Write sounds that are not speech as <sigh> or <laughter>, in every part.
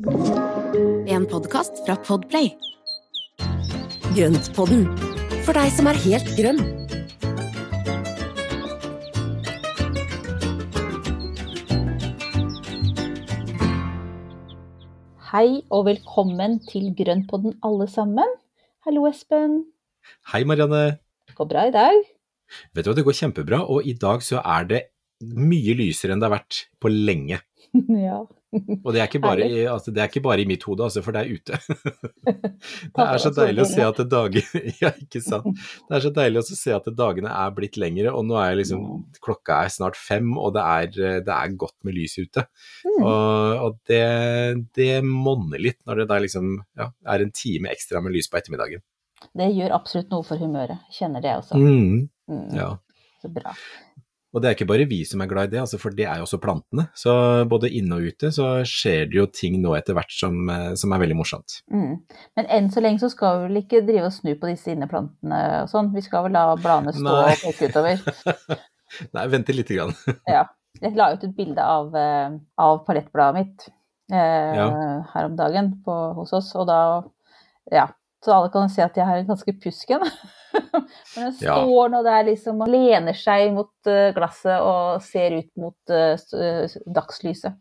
En podkast fra Podplay. Grøntpodden, for deg som er helt grønn. Hei og velkommen til Grøntpodden alle sammen. Hallo Espen. Hei, Marianne. Det går bra i dag? Vet du hva, det går kjempebra, og i dag så er det mye lysere enn det har vært på lenge. <laughs> ja. Og det er ikke bare, altså, det er ikke bare i mitt hode, altså, for det er ute. <laughs> det er så deilig å se at dagene <laughs> Ja, ikke sant. Det er så deilig å se at dagene er blitt lengre, og nå er liksom klokka er snart fem, og det er, det er godt med lys ute. Mm. Og, og, det, det monner litt når det da liksom ja, er en time ekstra med lys på ettermiddagen. Det gjør absolutt noe for humøret. Kjenner det også. Mm. Mm. Ja. Så bra. Og det er ikke bare vi som er glad i det, altså for det er jo også plantene. Så både inne og ute så skjer det jo ting nå etter hvert som, eh, som er veldig morsomt. Mm. Men enn så lenge så skal vi vel ikke drive og snu på disse inneplantene og sånn? Vi skal vel la bladene stå Nei. og peke utover? <laughs> Nei, vente lite grann. <laughs> ja. Jeg la ut et bilde av, eh, av palettbladet mitt eh, ja. her om dagen på, hos oss, og da ja, så alle kan se at jeg har en ganske pusken. <laughs> <laughs> Men den står ja. nå der liksom og lener seg mot eh, glasset og ser ut mot uh, dagslyset.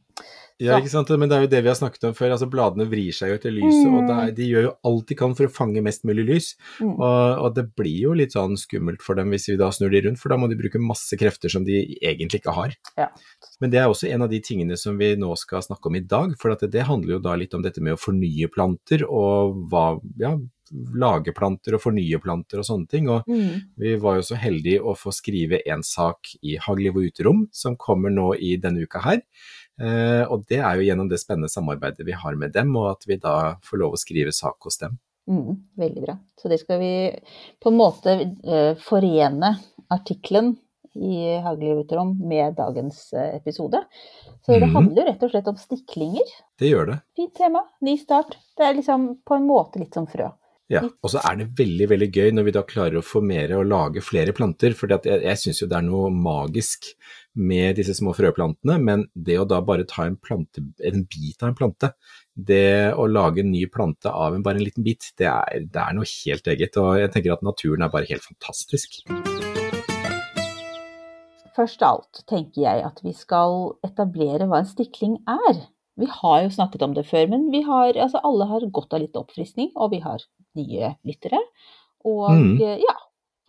Ja, ikke sant? men det er jo det vi har snakket om før. altså Bladene vrir seg jo etter lyset, mm. og er, de gjør jo alt de kan for å fange mest mulig lys. Mm. Og, og, det blir jo litt sånn skummelt for dem hvis vi da snur de rundt, for da må de bruke masse krefter som de egentlig ikke har. Ja. Men det er også en av de tingene som vi nå skal snakke om i dag, for det, det handler jo da litt om dette med å fornye planter og hva, ja, lage planter og fornye planter og sånne ting. Og mm. vi var jo så heldige å få skrive en sak i Hagliv og uterom, som kommer nå i denne uka her. Eh, og det er jo gjennom det spennende samarbeidet vi har med dem, og at vi da får lov å skrive sak hos dem. Mm, veldig bra. Så det skal vi på en måte eh, forene artikkelen i Hagliv uterom med dagens eh, episode. Så det mm. handler jo rett og slett om stiklinger. Det gjør det. Fint tema. Ny start. Det er liksom på en måte litt som frø. Ja, og så er det veldig veldig gøy når vi da klarer å formere og lage flere planter. For jeg, jeg syns jo det er noe magisk med disse små frøplantene, men det å da bare ta en, plante, en bit av en plante, det å lage en ny plante av en, bare en liten bit, det er, det er noe helt eget. Og jeg tenker at naturen er bare helt fantastisk. Først av alt tenker jeg at vi skal etablere hva en stikling er. Vi har jo snakket om det før, men har, altså alle har godt av litt oppfriskning, og vi har nye lyttere. Og mm. ja,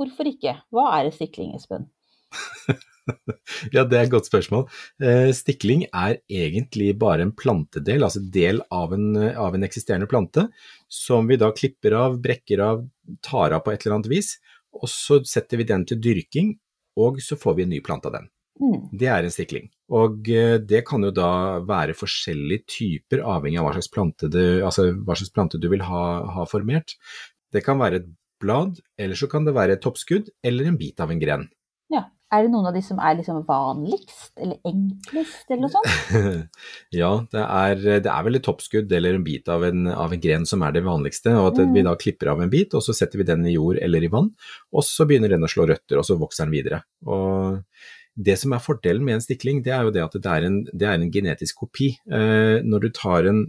hvorfor ikke? Hva er en stikling, Espen? <laughs> ja, det er et godt spørsmål. Eh, stikling er egentlig bare en plantedel, altså del av en, av en, eksisterende plante, som vi da klipper av, brekker av, tar av på et eller annet vis. Og så setter vi den til dyrking, og så får vi en ny plante av den. Mm. Det er en stikling. Og eh, det kan jo da være forskjellige typer, avhengig av hva slags plante du, altså slags plante du vil ha, ha, formert. Det kan være et blad, eller så kan det være et toppskudd eller en bit av en gren. Ja. Er det noen av de som er liksom vanligst, eller enklest, eller noe sånt? <laughs> ja, det er, det er, vel et toppskudd eller en bit av en, av en gren som er det vanligste. og at mm. Vi da klipper av en bit, og så setter vi den i jord eller i vann. Og så begynner den å slå røtter, og så vokser den videre. Og det som er fordelen med en stikling, det er jo det at det er en, det er en genetisk kopi. Eh, når du tar en,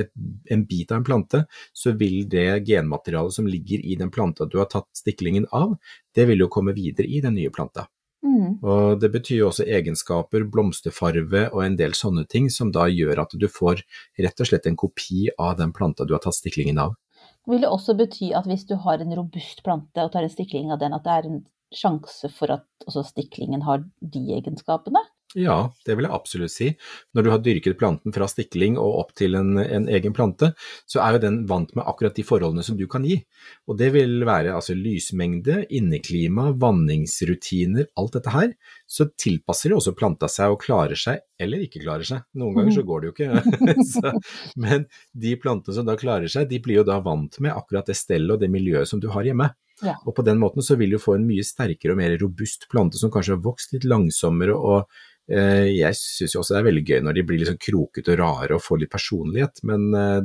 et, en, bit av en plante, så vil det genmaterialet som ligger i den planta du har tatt stiklingen av, det vil jo komme videre i den nye planta. Mm. Og Det betyr jo også egenskaper, blomsterfarve og en del sånne ting som da gjør at du får rett og slett en kopi av den planta du har tatt stiklingen av. Vil det også bety at hvis du har en robust plante og tar en stikling av den, at det er en sjanse for at også stiklingen har de egenskapene? Ja, det vil jeg absolutt si. Når du har dyrket planten fra stikling og opp til en, en, egen plante, så er jo den vant med akkurat de forholdene som du kan gi. Og det vil være altså lysmengde, inneklima, vanningsrutiner, alt dette her. Så tilpasser jo også planta seg og klarer seg eller ikke klarer seg. Noen ganger så går det jo ikke. <laughs> så, men de plantene som da klarer seg, de blir jo da vant med akkurat det stellet og det miljøet som du har hjemme. Ja. Og på den måten så vil du få en mye sterkere og mer robust plante som kanskje har vokst litt langsommere. og eh, jeg syns også det er veldig gøy når de blir sånn krokete og rare og får litt personlighet, men eh,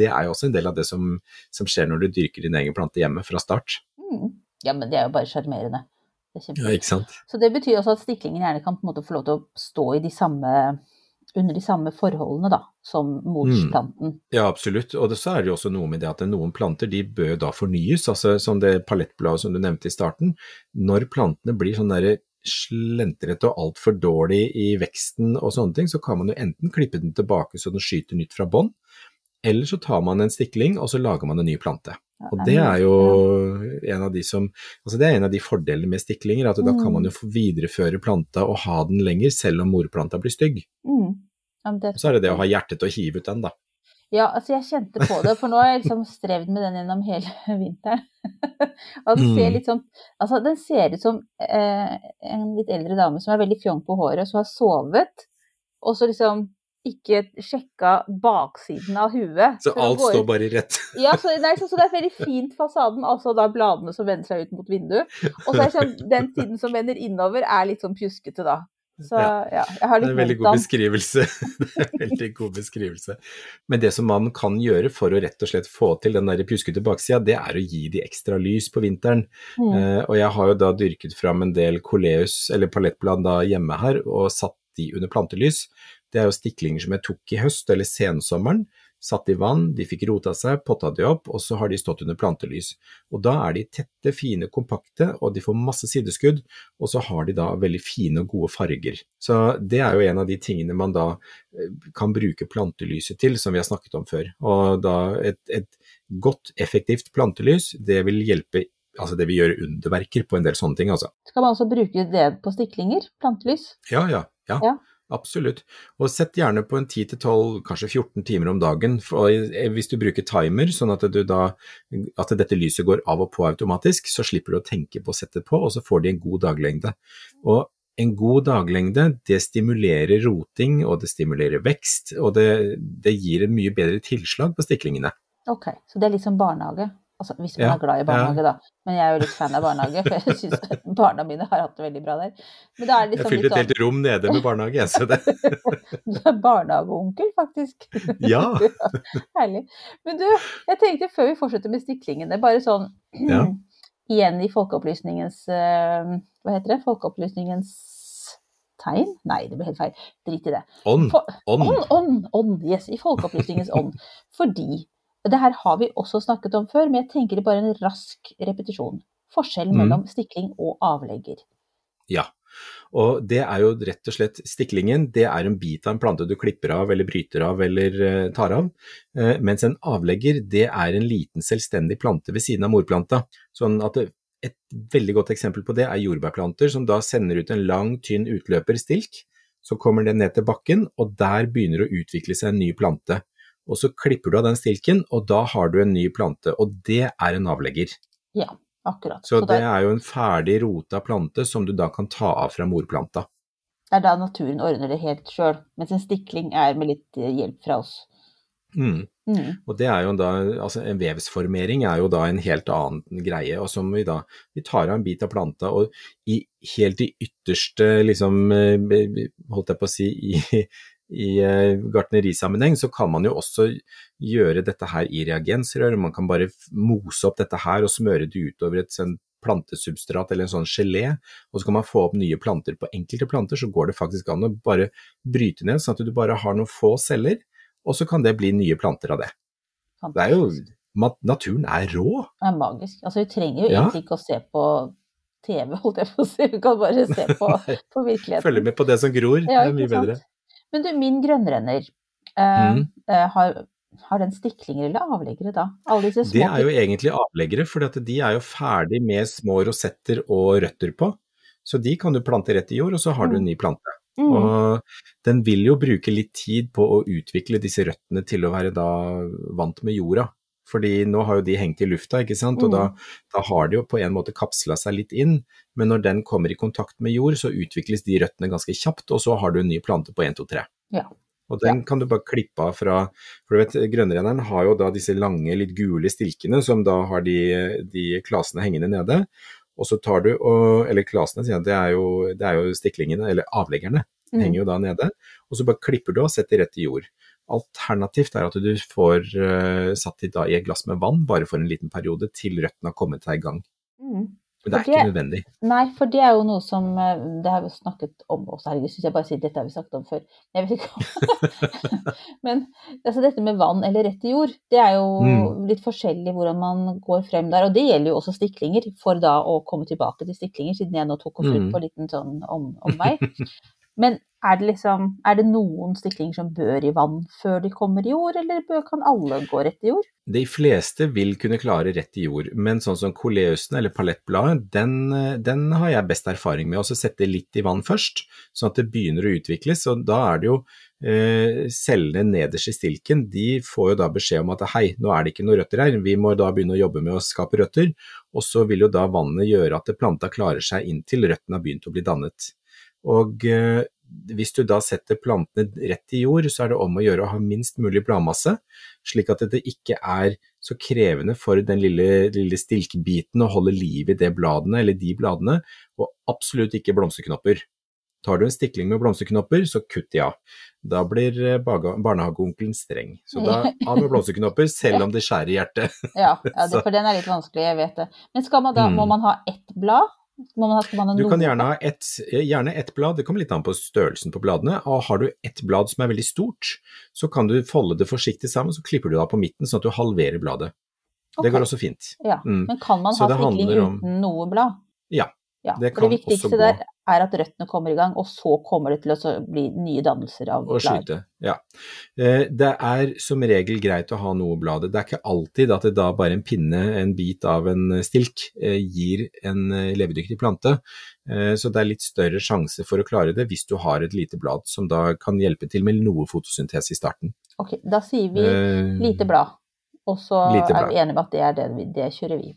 det er jo også en del av det som, som, skjer når du dyrker din egen plante hjemme fra start. Mm. Ja, men det er jo bare sjarmerende. Ja, ikke sant. Så det betyr også at stiklingen gjerne kan på en måte få lov til å stå i de samme under de samme forholdene da, som morsplanten. Mm. Ja, absolutt. Og så er det jo også noe med det at noen planter de bør da fornyes. altså Som det palettbladet som du nevnte i starten. Når plantene blir sånn derre slentrete og altfor dårlig i veksten og sånne ting, så kan man jo enten klippe den tilbake så den skyter nytt fra bånn, eller så tar man en stikling og så lager man en ny plante. Og det er jo en av de som Altså det er en av de fordelene med stiklinger, at da kan man jo få videreføre planta og ha den lenger, selv om morplanta blir stygg. Mm. Ja, så er det det å ha hjertet til å hive ut den, da. Ja, altså jeg kjente på det, for nå har jeg liksom strevd med den gjennom hele <laughs> vinteren. og den ser litt sånn Altså, den ser ut som eh, en litt eldre dame som er veldig fjong på håret, som har sovet, og så liksom ikke sjekka baksiden av huet. Så alt står bare rett? <laughs> ja, så, nei, så, så, det er veldig fint fasaden, altså da bladene som vender seg ut mot vinduet. Og så er sånn, <laughs> den tiden som vender innover, er litt sånn pjuskete da. Så ja, <laughs> Det er en veldig god beskrivelse. det er veldig god beskrivelse. Men det som man kan gjøre for å rett og slett få til den der pjuskete baksida, det er å gi de ekstra lys på vinteren. Mm. Uh, og jeg har jo da dyrket fram en del koleus, eller palettblad da hjemme her, og satt de under plantelys. Det er jo stiklinger som jeg tok i høst eller sensommeren. Satt i vann, de fikk rota seg, potta de opp, og så har de stått under plantelys. Og da er de tette, fine, kompakte, og de får masse sideskudd, og så har de da veldig fine og gode farger. Så det er jo en av de tingene man da eh, kan bruke plantelyset til, som vi har snakket om før. Og da et, et godt, effektivt plantelys, det vil hjelpe altså det vil gjøre underverker på en del sånne ting, altså. Skal man også bruke det på stiklinger? Plantelys? Ja, ja. ja. ja. Absolutt. Og sett gjerne på en 10-12, kanskje 14 timer om dagen. hvis du bruker timer, sånn at, da, at, dette lyset går av og på automatisk, så slipper du å tenke på å sette på, og så får de en god daglengde. Og en god daglengde, det stimulerer roting, og det stimulerer vekst, og det, det gir en mye bedre tilslag på stiklingene. Ok, så det er liksom barnehage? Altså, hvis man ja, er glad i barnehage, ja. da. Men jeg er jo litt fan av barnehage, for jeg syns <laughs> barna mine har hatt det veldig bra der. Liksom jeg fylte et helt sånn... rom nede med barnehage, jeg, så det <laughs> Du er barnehageonkel, faktisk. Ja. <laughs> Herlig. Men du, jeg tenkte før vi fortsetter med stiklingene, bare sånn ja. <clears throat> igjen i folkeopplysningens uh, Hva heter det? Folkeopplysningens tegn? Nei, det ble helt feil. Drit i det. Ånd, ånd, ånd. Yes, i folkeopplysningens ånd. Fordi det her har vi også snakket om før, men jeg tenker det bare en rask repetisjon. Forskjellen mm. mellom stikling og avlegger. Ja, og det er jo rett og slett stiklingen. Det er en bit av en plante du klipper av eller bryter av eller uh, tar av. Uh, mens en avlegger, det er en liten selvstendig plante ved siden av morplanta. Sånn at et veldig godt eksempel på det er jordbærplanter som da sender ut en lang, tynn utløper, stilk. Så kommer den ned til bakken, og der begynner det å utvikle seg en ny plante og så klipper du av den stilken, og da har du en ny plante, og det er en avlegger. Ja, akkurat. Så, så det er jo en ferdig rota plante som du da kan ta av fra morplanta. Det er da naturen ordner det helt sjøl, mens en stikling er med litt eh, hjelp fra oss. Mm. Mm. Og det er jo da, altså En vevsformering er jo da en helt annen greie. og som Vi da, vi tar av en bit av planta, og i, helt i ytterste liksom, eh, holdt jeg på å si, i, i eh, gartnerisammenheng, så kan man jo også gjøre dette her i reagensrør. Man kan bare mose opp dette her og smøre det utover et sånn plantesubstrat eller en sånn gelé, og så kan man få opp nye planter. På enkelte planter så går det faktisk an å bare bryte ned, sånn at du bare har noen få celler, og så kan det bli nye planter av det. Det er jo Naturen er rå. Det er magisk. Altså, vi trenger jo egentlig ikke å se på TV, holdt jeg på å si. Vi kan bare se på, <laughs> på virkeligheten. Følge med på det som gror. Ja, det er mye bedre. Men du, min grønnrenner, eh, mm. uh, har, har, den stiklinger eller avleggere da? det er jo egentlig avleggere, for de er jo ferdig med små rosetter og røtter på. Så de kan du plante rett i jord, og så har du en mm. ny plante. Mm. Og den vil jo bruke litt tid på å utvikle disse røttene til å være da vant med jorda. Fordi nå har jo de hengt i lufta, ikke sant, og mm. da, da, har de jo på en måte kapsla seg litt inn. Men når den kommer i kontakt med jord, så utvikles de røttene ganske kjapt, og så har du en ny plante på 1, 2, 3. Ja. Og den ja. kan du bare klippe av fra For du vet, grønnrenneren har jo da disse lange, litt gule stilkene som da har de, de klasene hengende nede. Og så tar du, og, eller klasene, sier jeg, det er jo, det er jo stiklingene, eller avleggerne, mm. henger jo da nede. Og så bare klipper du og setter rett i jord. Alternativt er at du får uh, satt det da i et glass med vann bare for en liten periode til røttene har kommet seg i gang. Mm. Men det er det, ikke nødvendig. Nei, for det er jo noe som eh, Det har vi snakket om også, herregud, syns jeg bare sier dette har vi snakket om før. Jeg vet ikke om <laughs> Men altså, dette med vann eller rett i jord, det er jo Mm. litt forskjellig hvordan man går frem der. Og det gjelder jo også stiklinger, for da å komme tilbake til stiklinger, siden jeg nå tok og ut Mm. på en liten sånn om, om meg. <laughs> Men er det liksom Er det noen stiklinger som bør i vann før de kommer i jord, eller kan alle gå rett i jord? De fleste vil kunne klare rett i jord, men sånn som koleusen eller palettbladet, den, den har jeg best erfaring med. Å sette litt i vann først, sånn at det begynner å utvikles. Og da er det jo eh, cellene nederst i stilken, de får jo da beskjed om at hei, nå er det ikke noen røtter her, vi må da begynne å jobbe med å skape røtter. Og så vil jo da vannet gjøre at planta klarer seg inntil røttene har begynt å bli dannet. Og eh, hvis du da setter plantene rett i jord, så er det om å gjøre å ha minst mulig bladmasse, slik at det ikke er så krevende for den lille, lille stilkbiten å holde liv i det bladene, eller de bladene, og absolutt ikke blomsterknopper. Tar du en stikling med blomsterknopper, så kutt de av. Da blir eh, barnehageonkelen streng. Så da av med blomsterknopper, selv om det skjærer i hjertet. Ja, ja det, <laughs> for den er litt vanskelig, jeg vet det. Men skal man da, må Mm. man ha ett blad? Du kan gjerne ha ett, gjerne ett blad, det kommer litt an på størrelsen på bladene. Og har du ett blad som er veldig stort, så kan du folde det forsiktig sammen, så klipper du det av på midten, sånn at du halverer bladet. Det går også fint. Ja, Mm. Men kan man Så ha om- uten noe blad? Ja, Ja, det for det viktigste der er at røttene kommer i gang, og så kommer det til å bli nye dannelser av Og blad. skyte, ja. Eh, Det er som regel greit å ha noe bladet. Det er ikke alltid at det da bare en pinne, en bit av en stilk, eh, gir en eh, levedyktig plante. Eh, Så det er litt større sjanse for å klare det hvis du har et lite blad som da kan hjelpe til med noe fotosyntese i starten. Ok, da sier vi Eh, lite blad, og så er vi enige om at det er det, vi- det kjører vi.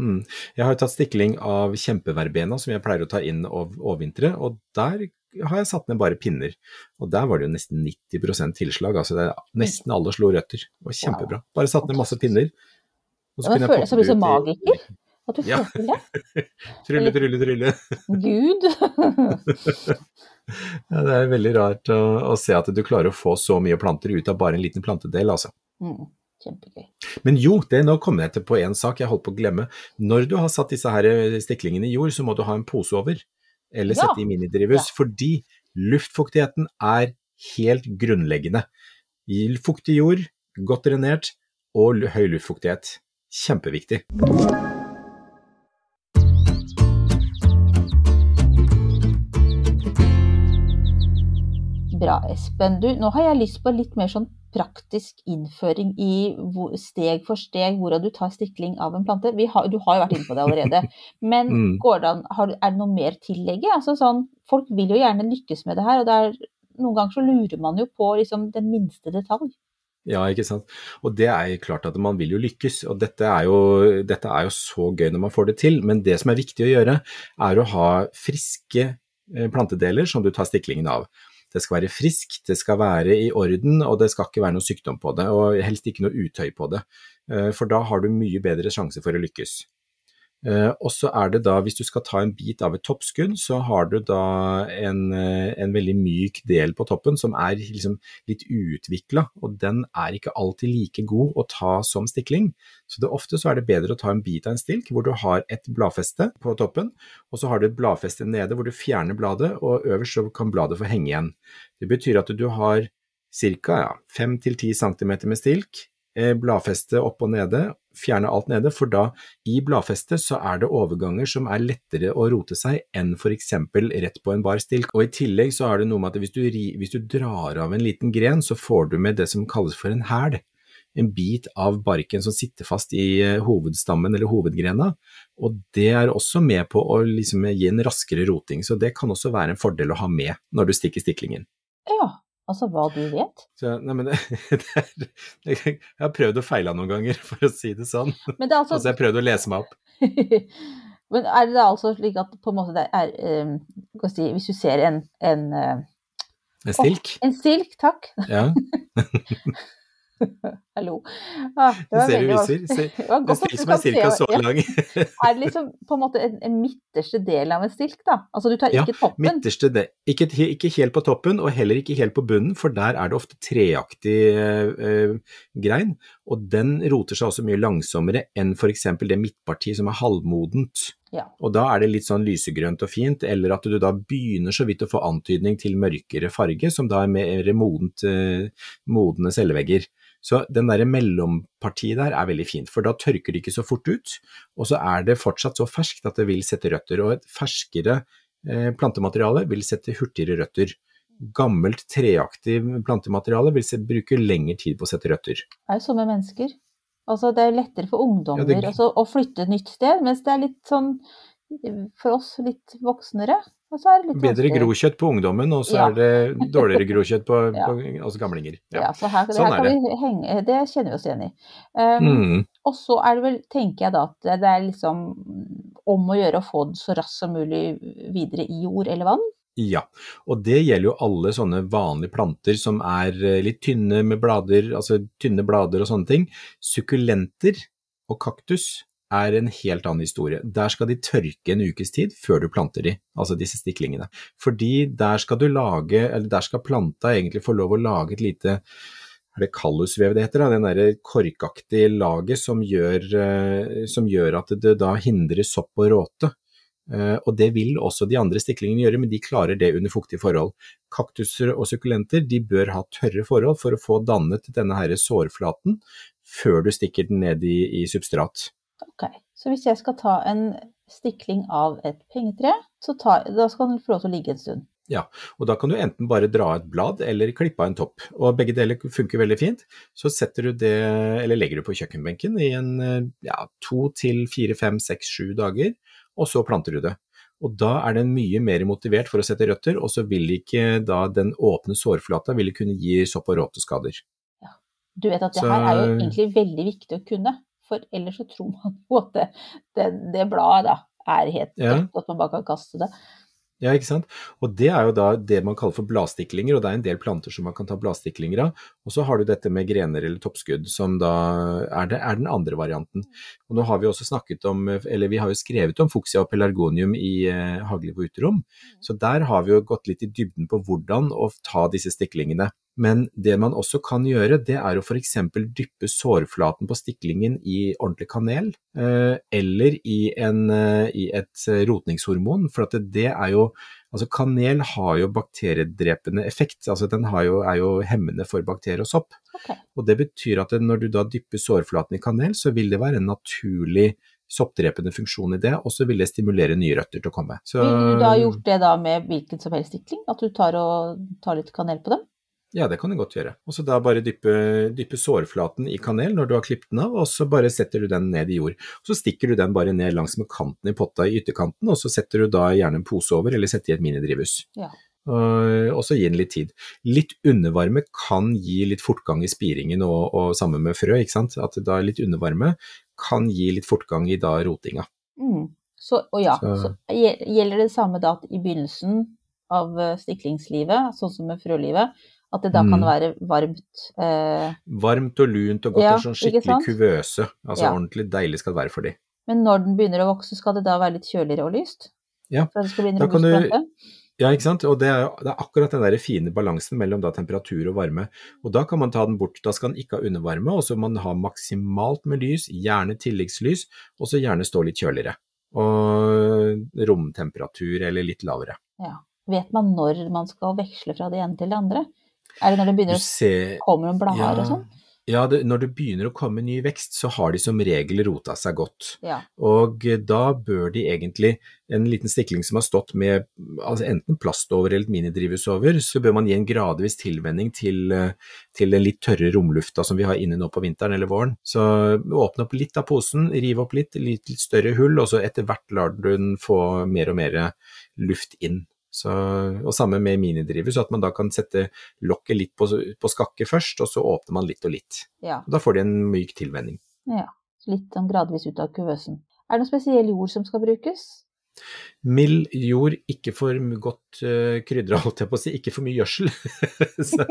Mm. Jeg har tatt stikling av kjempeverbena som jeg pleier å ta inn og overvintre, og der har jeg satt ned bare pinner. Og der var det jo nesten 90% tilslag, altså det nesten alle slo røtter. Det var kjempebra. Bare satt ned masse pinner. Og så kunne jeg poppe det ut i- magiker. At du Ja. til det. <laughs> Trylle, trylle, trylle. Gud. <laughs> <laughs> Ja, det er veldig rart å, å se at du klarer å få så mye planter ut av bare en liten plantedel, altså. Mm, kjempegøy. Men jo, det, nå kommer jeg til på en sak jeg holdt på å glemme. Når du har satt disse her eh, stiklingene i jord, så må du ha en pose over, eller Ja. sette i minidrivhus, fordi luftfuktigheten er helt grunnleggende. Fuktig jord, godt drenert og høy luftfuktighet. Kjempeviktig. Bra, Espen. Du, nå har jeg lyst på litt mer sånn praktisk innføring i steg for steg hvordan du tar stikling av en plante. Vi har, du har jo vært inne på det allerede. <laughs> Men Mm. det an, har, er det noe mer tillegget? Altså sånn, folk vil jo gjerne lykkes med det her, og det er, noen ganger så lurer man jo på liksom, den minste detalj. Ja, ikke sant. Og det er klart at man vil jo lykkes, og dette er jo, dette er jo så gøy når man får det til. Men det som er viktig å gjøre, er å ha friske eh, plantedeler som du tar stiklingen av. Det skal være friskt, det skal være i orden, og det skal ikke være noe sykdom på det, og helst ikke noe utøy på det. Eh, For da har du mye bedre sjanse for å lykkes. Eh, Og så er det da, hvis du skal ta en bit av et toppskudd, så har du da en, eh, en veldig myk del på toppen som er liksom litt uutvikla, og den er ikke alltid like god å ta som stikling. Så det, ofte så er det bedre å ta en bit av en stilk hvor du har et bladfeste på toppen, og så har du et bladfeste nede hvor du fjerner bladet, og øverst så kan bladet få henge igjen. Det betyr at du har ca. Ja, 5-10 cm med stilk, eh, bladfeste opp og nede, fjerne alt nede, for da i bladfestet så er det overganger som er lettere å rote seg enn f.eks. rett på en bar stilk. Og i tillegg så er det noe med at hvis du, hvis du drar av en liten gren, så får du med det som kalles for en hæl. En bit av barken som sitter fast i eh, hovedstammen eller hovedgrena, og det er også med på å liksom gi en raskere roting, så det kan også være en fordel å ha med når du stikker stiklingen. Ja, altså hva du vet. Så, nei, men <laughs> det, det er, jeg har prøvd og feila noen ganger, <laughs> for å si det sånn. Men det altså Altså, jeg har prøvd å lese meg opp. <laughs> Men er det da altså slik at på en måte det er jeg si, Hvis du ser en, en, uh, En stilk. en stilk, takk, Ja. <laughs> Hallo. Ah, det var ser du viser. Se- En godt stilk som er ca. så ja. lang. Er det liksom på en måte en, en midterste del av en stilk, da? Altså du tar Ja, ikke toppen? Midterste del. Ikke, ikke helt på toppen, og heller ikke helt på bunnen, for der er det ofte treaktig eh, eh, grein, og den roter seg også mye langsommere enn f.eks. det midtpartiet som er halvmodent. Ja. Og da er det litt sånn lysegrønt og fint, eller at du da begynner så vidt å få antydning til mørkere farge, som da er mer modent, eh, modne cellevegger. Så den der mellompartiet der er veldig fint, for da tørker det ikke så fort ut, og så er det fortsatt så ferskt at det vil sette røtter, og et ferskere eh, plantemateriale vil sette hurtigere røtter. Gammelt treaktig plantemateriale vil se, bruke lengre tid på å sette røtter. Det er jo som med mennesker. Altså, det er lettere for ungdommer Ja, det- altså, å flytte et nytt sted, mens det er litt sånn for oss litt voksnere. Bedre grokjøtt på ungdommen, og så Ja. er det <laughs> dårligere grokjøtt på, Ja. på altså gamlinger. Ja, så her, Sånn her er kan vi henge Det kjenner vi oss igjen i. Um, Mm. Og så er det vel, tenker jeg da, at det det er liksom om å gjøre å få det så raskt som mulig videre i jord eller vann. Ja, og det gjelder jo alle sånne vanlige planter som er eh, litt tynne med blader, altså tynne blader og sånne ting. Sukkulenter og kaktus er en helt annen historie. Der skal de tørke en ukes tid før du planter de, altså disse stiklingene. Fordi der skal du lage, eller der skal planta egentlig få lov å lage et lite er det kallusvev det heter, den der korkaktige laget som gjør, eh, som gjør at det da hindrer sopp og råte. Eh, og det vil også de andre stiklingene gjøre, men de klarer det under fuktige forhold. Kaktuser og sukkulenter de bør ha tørre forhold for å få dannet denne her sårflaten før du stikker den ned i, i substrat. Ok, Så hvis jeg skal ta en stikling av et pengetre, så ta, da skal den få lov til å ligge en stund. Ja, Og da kan du enten bare dra et blad eller klippe av en topp, og begge deler funker veldig fint. Så setter du det, eller legger du på kjøkkenbenken i en ja, to til fire, fem, seks, sju dager, og så planter du det. Og da er den mye mer motivert for å sette røtter, og så vil ikke da den åpne sårflata ville kunne gi sopp- og råteskader. Du vet at det Så- her er jo egentlig veldig viktig å kunne, for ellers så tror man jo at det, det, det bladet da er helt Ja. at man bare kan kaste det. Ja, ikke sant. Og det er jo da det man kaller for bladstiklinger, og det er en del planter som man kan ta bladstiklinger av. Og så har du dette med grener eller toppskudd, som da er, det, er den andre varianten. Og nå har vi også snakket om, eller vi har jo skrevet om fuchsia og pelargonium i eh, Hageliv og uterom, så der har vi jo gått litt i dybden på hvordan å ta disse stiklingene. Men det man også kan gjøre, det er å f.eks. dyppe sårflaten på stiklingen i ordentlig kanel, eh, eller i, en, eh, i et eh, rotningshormon, for at det, det er jo Altså kanel har jo bakteriedrepende effekt, altså den har jo, er jo hemmende for bakterier og sopp. Okay. Og det betyr at når du da dypper sårflaten i kanel, så vil det være en naturlig soppdrepende funksjon i det, og så vil det stimulere nye røtter til å komme. Så, Vil du da gjort det da med hvilken som helst stikling? At du tar, og, tar litt kanel på dem? Ja, det kan du godt gjøre. Og så da bare dyppe, dyppe sårflaten i kanel når du har klippet den av, og så bare setter du den ned i jord. Så stikker du den bare ned langs med kanten i potta i ytterkanten, og så setter du da gjerne en pose over, eller setter i et minidrivhus. Ja. Og, og så gi den litt tid. Litt undervarme kan gi litt fortgang i spiringen, og, og sammen med frø, ikke sant. At da litt undervarme kan gi litt fortgang i da rotinga. Mm. Så, og ja, Så- så gjelder det samme da at i begynnelsen av eh, stiklingslivet, sånn som med frølivet, at det da kan Mm. være varmt eh, Varmt og lunt og godt, Ja, en sånn skikkelig kuvøse. Altså Ja. ordentlig deilig skal det være for de. Men når den begynner å vokse, skal det da være litt kjøligere og lyst? Ja, For at det skal bli en da kan du- Ja, ikke sant. Og det er, det er akkurat den der fine balansen mellom da temperatur og varme. Og da kan man ta den bort. Da skal den ikke ha undervarme, og så må den ha maksimalt med lys, gjerne tilleggslys, og så gjerne stå litt kjøligere. Og romtemperatur eller litt lavere. Ja. Vet man når man skal veksle fra det ene til det andre? Er det når det begynner begynner å komme noen blader og sånn? Ja, det, når det begynner å komme ny vekst, så har de som regel rota seg godt. Ja. Og da bør de egentlig, en liten stikling som har stått med altså enten plast over eller et minidrivhus over, så bør man gi en gradvis tilvenning til, eh, til den litt tørre romlufta som vi har inne nå på vinteren eller våren. Så åpne opp litt av posen, rive opp litt, litt, litt større hull, og så etter hvert lar du den få mer og mer luft inn. Så, og samme med minidriver, så at man da kan sette lokket litt på, på skakke først, og så åpner man litt og litt. ja. Da får de en myk tilvenning. ja. Litt sånn gradvis ut av kuvøsen. Er det noen spesiell jord som skal brukes? Mild jord, ikke for godt uh, krydra, holdt jeg på å si, ikke for mye gjødsel. <laughs> så,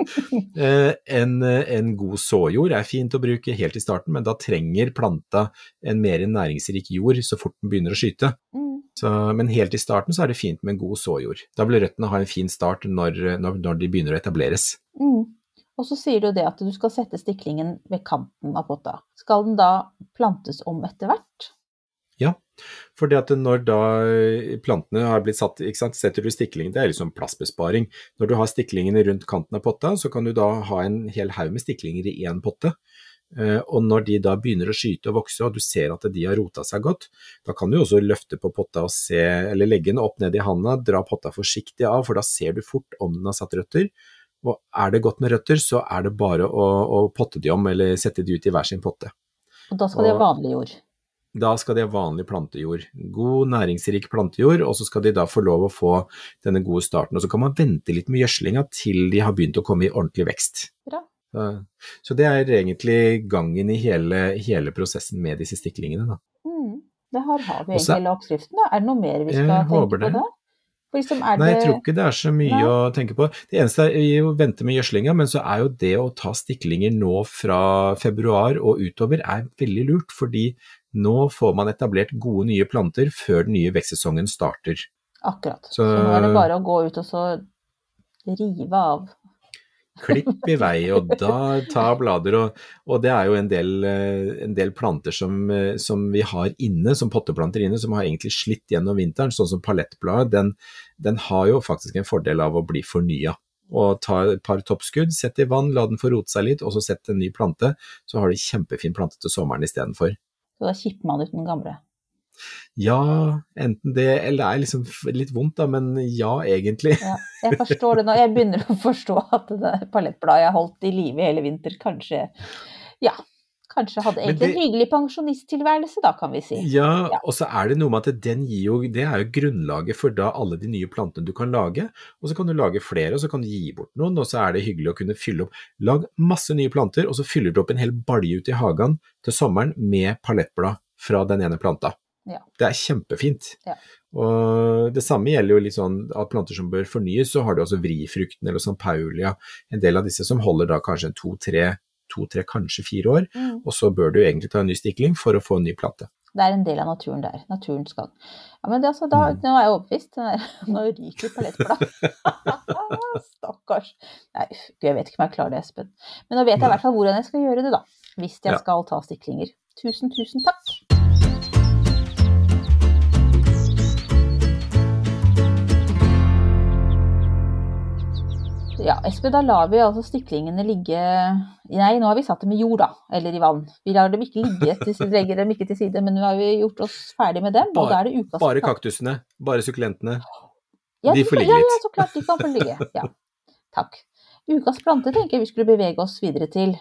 uh, en, en, god såjord er fint å bruke helt i starten, men da trenger planta en mer næringsrik jord så fort den begynner å skyte. Mm. Så, men helt i starten så er det fint med en god såjord. Da vil røttene ha en fin start når, når, når de begynner å etableres. Mm. Og så sier du det at du skal sette stiklingen ved kanten av potta. Skal den da plantes om etter hvert? Ja, for når da plantene har blitt satt, ikke sant, setter du stiklingen, det er liksom plassbesparing. Når du har stiklingene rundt kanten av potta, så kan du da ha en hel haug med stiklinger i én potte. Eh, og når de da begynner å skyte og vokse, og du ser at de har rota seg godt, da kan du også løfte på potta og se, eller legge den opp ned i handa, dra potta forsiktig av, for da ser du fort om den har satt røtter. Og er det godt med røtter, så er det bare å, å potte de om, eller sette de ut i hver sin potte. Og da skal de ha vanlig jord? Da skal de ha vanlig plantejord. God, næringsrik plantejord, og så skal de da få lov å få denne gode starten. Og så kan man vente litt med gjødslinga til de har begynt å komme i ordentlig vekst. Bra. Så det er egentlig gangen i hele, hele prosessen med disse stiklingene. Da. Mm. Det her har vi egentlig hele oppskriften. Da. Er det noe mer vi skal tenke på da? Liksom Nei, jeg tror ikke det er så mye Nei. å tenke på. Det eneste er å vente med gjødslinga, men så er jo det å ta stiklinger nå fra februar og utover er veldig lurt, fordi nå får man etablert gode nye planter før den nye vekstsesongen starter. Akkurat. Så, så nå er det bare å gå ut og så rive av Klipp i vei, og da ta blader. Og, og, det er jo en del, eh, en del planter som, eh, som, vi har inne, som potteplanter inne, som har egentlig slitt gjennom vinteren, sånn som palettbladet. Den, den har jo faktisk en fordel av å bli fornya. Og ta et par toppskudd, sett i vann, la den få rote seg litt, og så sett en ny plante. Så har du kjempefin plante til sommeren istedenfor. Så da kipper man ut den gamle? Ja, enten det eller det er liksom litt vondt, da, men ja, egentlig. Ja, jeg forstår det nå. Jeg begynner å forstå at det palettbladet jeg holdt i live hele vinter, kanskje ja, kanskje hadde egentlig det, en hyggelig pensjonisttilværelse, da, kan vi si. Ja, ja, og så er det noe med at den gir jo Det er jo grunnlaget for da alle de nye plantene du kan lage. Og så kan du lage flere, og så kan du gi bort noen, og så er det hyggelig å kunne fylle opp. Lag masse nye planter, og så fyller du opp en hel balje ute i hagen til sommeren med palettblad fra den ene planta. Ja. Det er kjempefint. Ja. Og det samme gjelder jo litt sånn at planter som bør fornyes, så har du også vrifrukten eller San Paulia, en del av disse som holder da kanskje to-tre, to-tre, kanskje fire år, mm. og så bør du egentlig ta en ny stikling for å få en ny plante. Det er en del av naturen der. Naturens gang. Ja, men det, altså, da, mm. nå er jeg overbevist. <laughs> Nå ryker palettblad. <laughs> Stakkars. Nei, jeg vet ikke om jeg klarer det, Espen. Men nå vet jeg i hvert fall hvordan jeg skal gjøre det, da. Hvis jeg ja. skal ta stiklinger. Tusen, tusen takk. Ja, da lar vi altså stiklingene ligge Nei, nå har vi satt dem i jord, da. Eller i vann. Vi lar dem ikke ligge, til, legger dem ikke til side, men nå har vi gjort oss ferdig med dem. Bare, og da er det ukas Bare kaktusene? Bare sukkulentene? Ja, de får ligge litt? Ja, ja, så klart. De kan få ligge. Ja. Takk. Ukas plante tenker jeg vi skulle bevege oss videre til.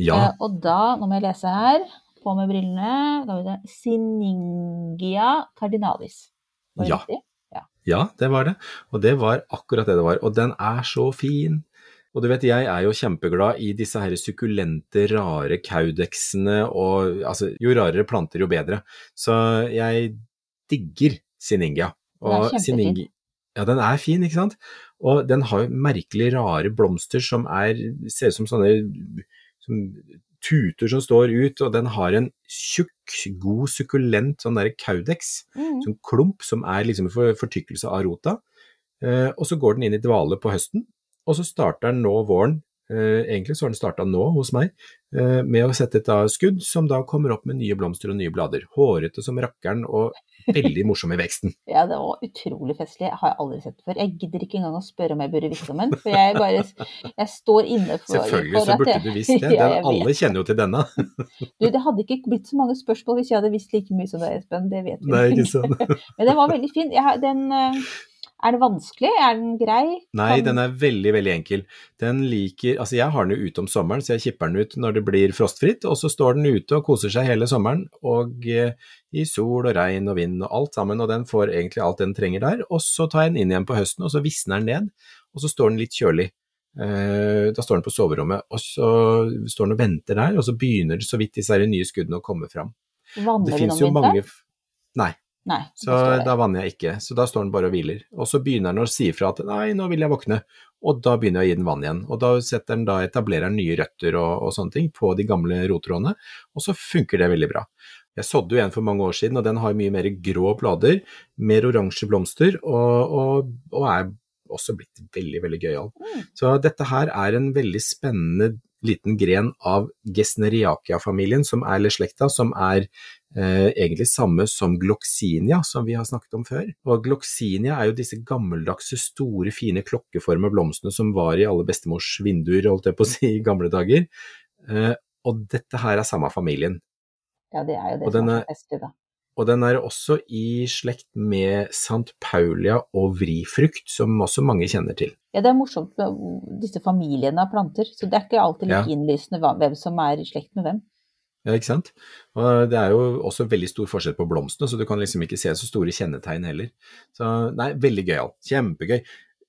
Ja. Eh, og da, nå må jeg lese her, på med brillene, Siningia cardinalis. Var det ja. riktig? Ja, det var det. Og det var akkurat det det var. Og den er så fin. Og du vet, jeg er jo kjempeglad i disse her sukkulente, rare kaudeksene og altså, jo rarere planter, jo bedre. Så jeg digger Siningia. Og Siningia ja, den er fin, ikke sant. Og den har jo merkelig rare blomster som er, ser ut som sånne som tuter som står ut, og den har en tjukk, god, sukkulent sånn derre caudex, mm. sånn klump som er liksom en fortykkelse av rota. Eh, og så går den inn i dvale på høsten, og så starter den nå våren Eh, egentlig så har den starta nå hos meg, med å sette et skudd som da kommer opp med nye blomster og nye blader. Hårete som rakkeren og veldig morsom i veksten. <laughs> ja, det var utrolig festlig. Jeg har aldri sett det før. Jeg gidder ikke engang å spørre om jeg burde visst om den, for jeg bare jeg står inne for Selvfølgelig for så burde jeg, du visst <laughs> det. Den, alle kjenner jo til denne. <laughs> du, det hadde ikke blitt så mange spørsmål hvis jeg hadde visst like mye som deg, Espen. Det vet vi. Nei, ikke sånn. Men den var veldig fin. Jeg, den eh, er det vanskelig? Er den grei? Nei, den er veldig, veldig enkel. Den liker Altså, jeg har den jo ute om sommeren, så jeg kipper den ut når det blir frostfritt, og så står den ute og koser seg hele sommeren, og eh, i sol og regn og vind og alt sammen, og den får egentlig alt den trenger der. Og så tar jeg den inn igjen på høsten, og så visner den ned, og så står den litt kjølig. Eh, da står den på soverommet, og så står den og venter der, og så begynner så vidt disse nye skuddene å komme fram. Vanner du den om vinteren? Nei. Nei, Så da vanner jeg ikke. Så da står den bare og hviler. Og så begynner den å si fra at nei, nå vil jeg våkne. Og da begynner jeg å gi den vann igjen. Og da den da etablerer den nye røtter og, og sånne ting på de gamle rotrådene, og så funker det veldig bra. Jeg sådde jo en for mange år siden, og den har mye mer grå blader, mer oransje blomster, og, og, og er også blitt veldig, veldig gøyal. Mm. Så dette her er en veldig spennende liten gren av Gesneriakia-familien, som er eller slekta, som er eh, egentlig samme som gloxinia, som vi har snakket om før. Og gloxinia er jo disse gammeldagse, store, fine klokkeformede blomstene som var i alle bestemors vinduer, holdt jeg på å si, i gamle dager. Eh, og dette her er samme familien. Ja, det er jo det Og som den er så da. Og den er også i slekt med St. Paulia og vrifrukt, som også mange kjenner til. Ja, det er morsomt med disse familiene av planter, så det er ikke alltid like Ja. innlysende hvem som er i slekt med hvem. Ja, ikke sant? Og det er jo også veldig stor forskjell på blomstene, så du kan liksom ikke se så store kjennetegn heller. Så nei, veldig gøyal. Kjempegøy.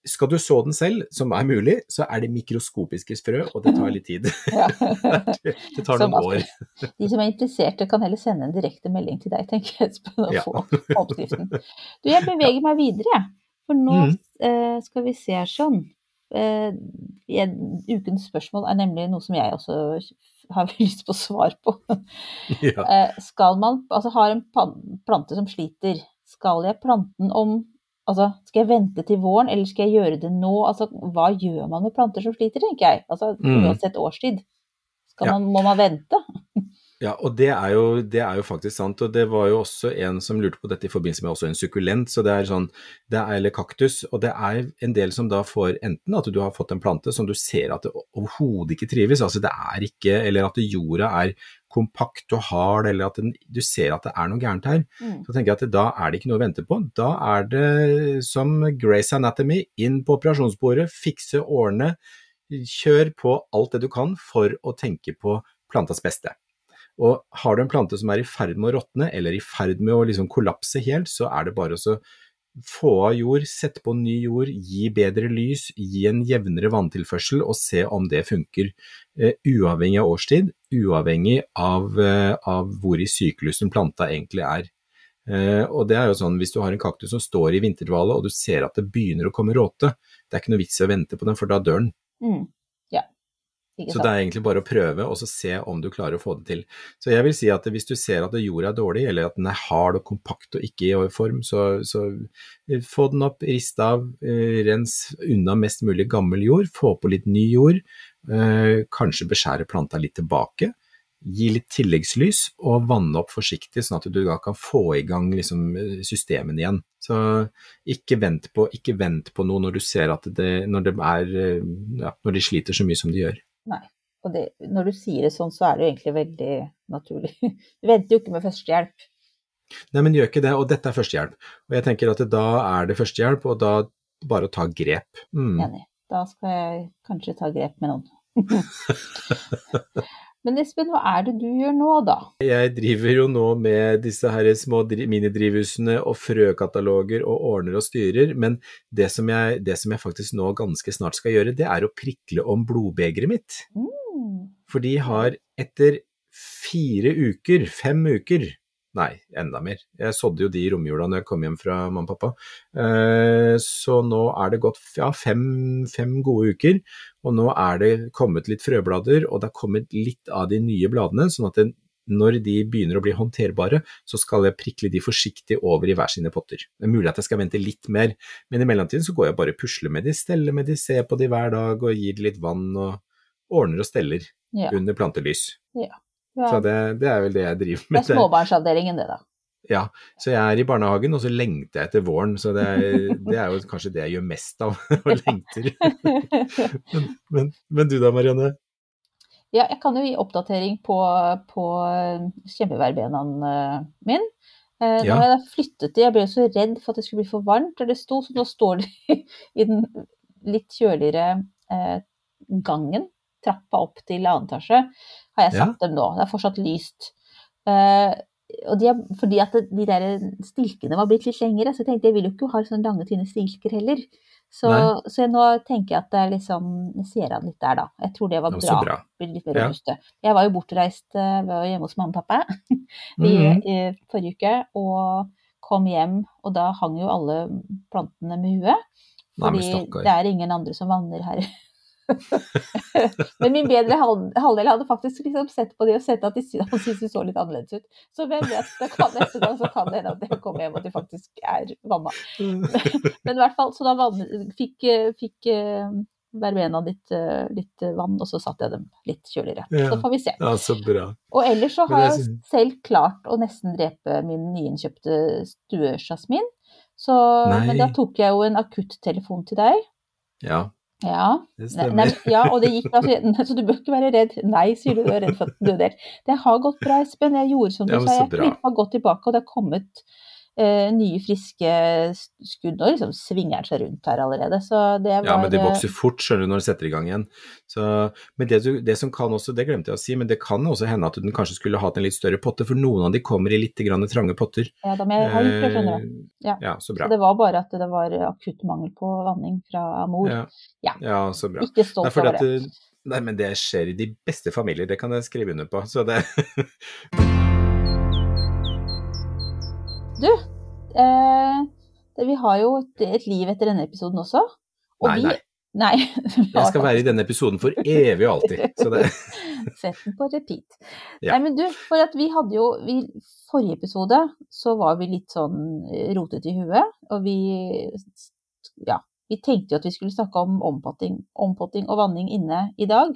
Skal du så den selv, som er mulig, så er det mikroskopiske frø, og det tar litt tid. <laughs> Ja. <laughs> det, tar noen år. De som er interesserte kan heller sende en direkte melding til deg, tenker jeg, Espen, og Ja. få oppskriften. Du, jeg beveger meg videre. For nå mm. eh, skal vi se sånn. Eh, ukens spørsmål er nemlig noe som jeg også har <laughs> lyst på svar på. Ja. Eh, skal man, altså har en plante som sliter, skal jeg plante den om Altså, skal jeg vente til våren, eller skal jeg gjøre det nå? Altså, hva gjør man med planter som sliter, tenker jeg. Altså, Mm. uansett årstid. Ja. man, må man vente? <laughs> Ja, og det er, jo, det er jo faktisk sant, og det var jo også en som lurte på dette i forbindelse med en sukkulent, så det er sånn, det er, eller kaktus, og det er en del som da får enten at du har fått en plante som du ser at det overhodet ikke trives, altså det er ikke, eller at jorda er kompakt og hard, eller at den, du ser at det er noe gærent her, Mm. så tenker jeg at da er det ikke noe å vente på. Da er det som Grace Anatomy, inn på operasjonsbordet, fikse, årene, kjør på alt det du kan for å tenke på plantas beste. Og har du en plante som er i ferd med å råtne, eller i ferd med å liksom kollapse helt, så er det bare å få av jord, sette på ny jord, gi bedre lys, gi en jevnere vanntilførsel og se om det funker. Uh, uavhengig av årstid, uavhengig av, uh, av hvor i syklusen planta egentlig er. Uh, og det er jo sånn, Hvis du har en kaktus som står i vinterdvale og du ser at det begynner å komme råte, det er ikke noe vits i å vente på den, for da dør den. Mm. Så det er egentlig bare å prøve og så se om du klarer å få det til. Så jeg vil si at hvis du ser at jorda er dårlig, eller at den er hard og kompakt og ikke i form, så, så eh, få den opp, rist av, eh, rens unna mest mulig gammel jord, få på litt ny jord, eh, kanskje beskjære planta litt tilbake. Gi litt tilleggslys og vanne opp forsiktig, sånn at du da kan få i gang liksom, systemene igjen. Så ikke vent, på, ikke vent på noe når du ser at det, når, det er, ja, når de sliter så mye som de gjør. Nei. Og det, når du sier det sånn, så er det jo egentlig veldig naturlig. <laughs> Du venter jo ikke med førstehjelp. Nei, men gjør ikke det, og dette er førstehjelp. Og jeg tenker at da er det førstehjelp, og da bare å ta grep. Mm. Enig. Da skal jeg kanskje ta grep med noen. <laughs> <laughs> Men Espen, hva er det du gjør nå, da? Jeg driver jo nå med disse her små dri- minidrivhusene og frøkataloger og ordner og styrer, men det som, jeg, det som jeg faktisk nå ganske snart skal gjøre, det er å prikle om blodbegeret mitt. Mm. For de har etter fire uker, fem uker, nei, enda mer, jeg sådde jo de i romjula når jeg kom hjem fra mamma og pappa, Eh, så nå er det gått ja, fem, fem gode uker, og nå er det kommet litt frøblader, og det har kommet litt av de nye bladene, sånn at det, når de begynner å bli håndterbare, så skal jeg prikle de forsiktig over i hver sine potter. Det er mulig at jeg skal vente litt mer, men i mellomtiden så går jeg bare og pusler med de, steller med de, ser på de hver dag og gir de litt vann og ordner og steller Ja. under plantelys. Ja. Så det, det er vel det jeg driver med. Det er småbarnsavdelingen, det, da. Ja, så jeg er i barnehagen, og så lengter jeg etter våren. Så det er, det er jo kanskje det jeg gjør mest av, <laughs> og lengter. Men, men, men du da, Marianne? Ja, jeg kan jo gi oppdatering på, på kjempeverbenaen eh, min. Eh, Nå har jeg flyttet det, jeg ble så redd for at det skulle bli for varmt der det sto, så nå står det <laughs> i den litt kjøligere eh, gangen, trappa opp til annen etasje, har jeg Ja. satt dem nå. Det er fortsatt lyst. Uh, og de fordi at de der stilkene var blitt litt lengre, så jeg tenkte jeg vil jo ikke ha sånne lange, tynne stilker heller. Så, så jeg nå tenker jeg at det er liksom, jeg ser an litt der, da. Jeg tror det var Ja, bra. bra. Litt mer Ja. Jeg var jo bortreist, eh, var hjemme hos mamma og pappa <laughs> i, Mhm. i forrige uke, og kom hjem, og da hang jo alle plantene med huet. Fordi Nei, det er ingen andre som vanner her. <laughs> Men min bedre halvdel hadde faktisk liksom sett på de og sett at de <laughs> han syntes de så litt annerledes ut. Så hvem vet, det kan, neste gang så kan det hende at jeg kommer hjem og de faktisk er vanna. <laughs> Men i hvert fall, så da vann, fikk, eh, fikk eh, verbena litt, eh, litt vann, og så satte jeg dem litt kjøligere. Ja. Så får vi se. Ja, så bra. Og ellers så har jeg jeg selv klart å nesten drepe min nyinnkjøpte stuesjasmin. Så, men da tok jeg jo en akuttelefon til deg. Ja, Ja, det stemmer. nei, ja, og det gikk bra, <laughs> så du bør ikke være redd. Nei, sier du, du er redd for at du dør. Det har gått bra, Espen. Jeg gjorde som du Ja, sa. Jeg har klippa godt tilbake, og det har kommet nye, friske skudd. Og liksom svinger den seg rundt her allerede. Så det var Ja, men det eh, vokser fort, skjønner du, når du setter i gang igjen. Så, men det, det som kan også, det glemte jeg å si, men det kan også hende at den kanskje skulle hatt en litt større potte, for noen av de kommer i litt grann trange potter. Ja, da må jeg ha det, skjønner du. Eh, Ja. ja, så Så bra. det var bare at det var akutt mangel på vanning fra mor. Ja, Ja. ja så bra. Ikke stolt over det. eh, nei, men det skjer i de beste familier, det kan jeg skrive under på. Så det <laughs> Du, eh, vi har jo et, et liv etter denne episoden også. Og Nei, vi, nei. Nei. <laughs> Jeg skal være i denne episoden for evig og alltid. Så det <laughs> Sett den på repeat. Ja. Nei, men du, for at vi hadde jo I Forrige episode så var vi litt sånn eh, rotete i huet, og vi Ja. Vi tenkte jo at vi skulle snakke om ompotting, ompotting og vanning inne i dag,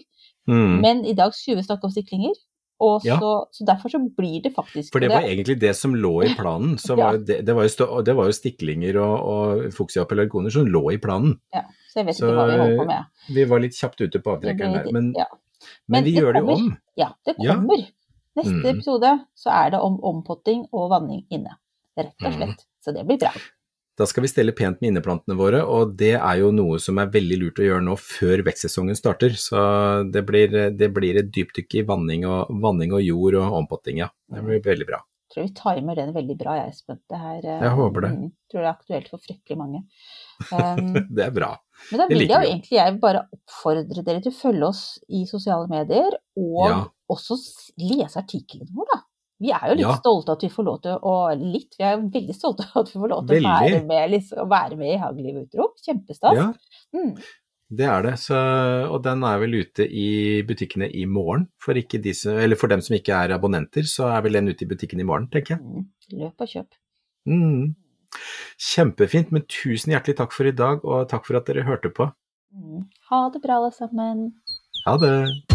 mm. men i dag skulle vi snakke om stiklinger. Og så, Ja. så derfor så blir det faktisk For det var var egentlig det som lå i planen. Så <laughs> Ja. var det, det, var stå, det var jo stiklinger og, og fuchsia pelargoner som lå i planen. ja, Så jeg vet Så- ikke hva vi holdt på med. Vi var litt kjapt ute på Det avtrekkeren der, men, ja. men vi det gjør det jo om. Ja, det kommer. Neste Mm. episode så er det om ompotting og vanning inne. Rett og Mm. slett. Så det blir bra. Da skal vi stelle pent med inneplantene våre, og det er jo noe som er veldig lurt å gjøre nå før vekstsesongen starter. Så det blir, det blir et dypdykk i vanning og, vanning og jord og ompotting, ja. Det blir veldig bra. Jeg tror vi timer den veldig bra, jeg, Espen. Det her, eh, Jeg håper det. mm, tror det er aktuelt for fryktelig mange. <laughs> Um, Det er bra. men da vil jeg jo egentlig jeg bare oppfordre dere til å følge oss i sosiale medier, og Ja. også lese artiklene våre, da. Vi er jo litt Ja. stolte at vi får lov til å Litt, vi er jo veldig stolte av at vi får lov til å være med, liksom, være med i Hageliv utrop. Kjempestas. Ja, Mm. det er det. Så, og den er vel ute i butikkene i morgen. For, eller for dem som ikke er abonnenter, så er vel den ute i butikken i morgen, tenker jeg. Mm. Løp og kjøp. Mm. Kjempefint, men tusen hjertelig takk for i dag, og takk for at dere hørte på. Mm. Ha det bra, alle sammen. Ha det!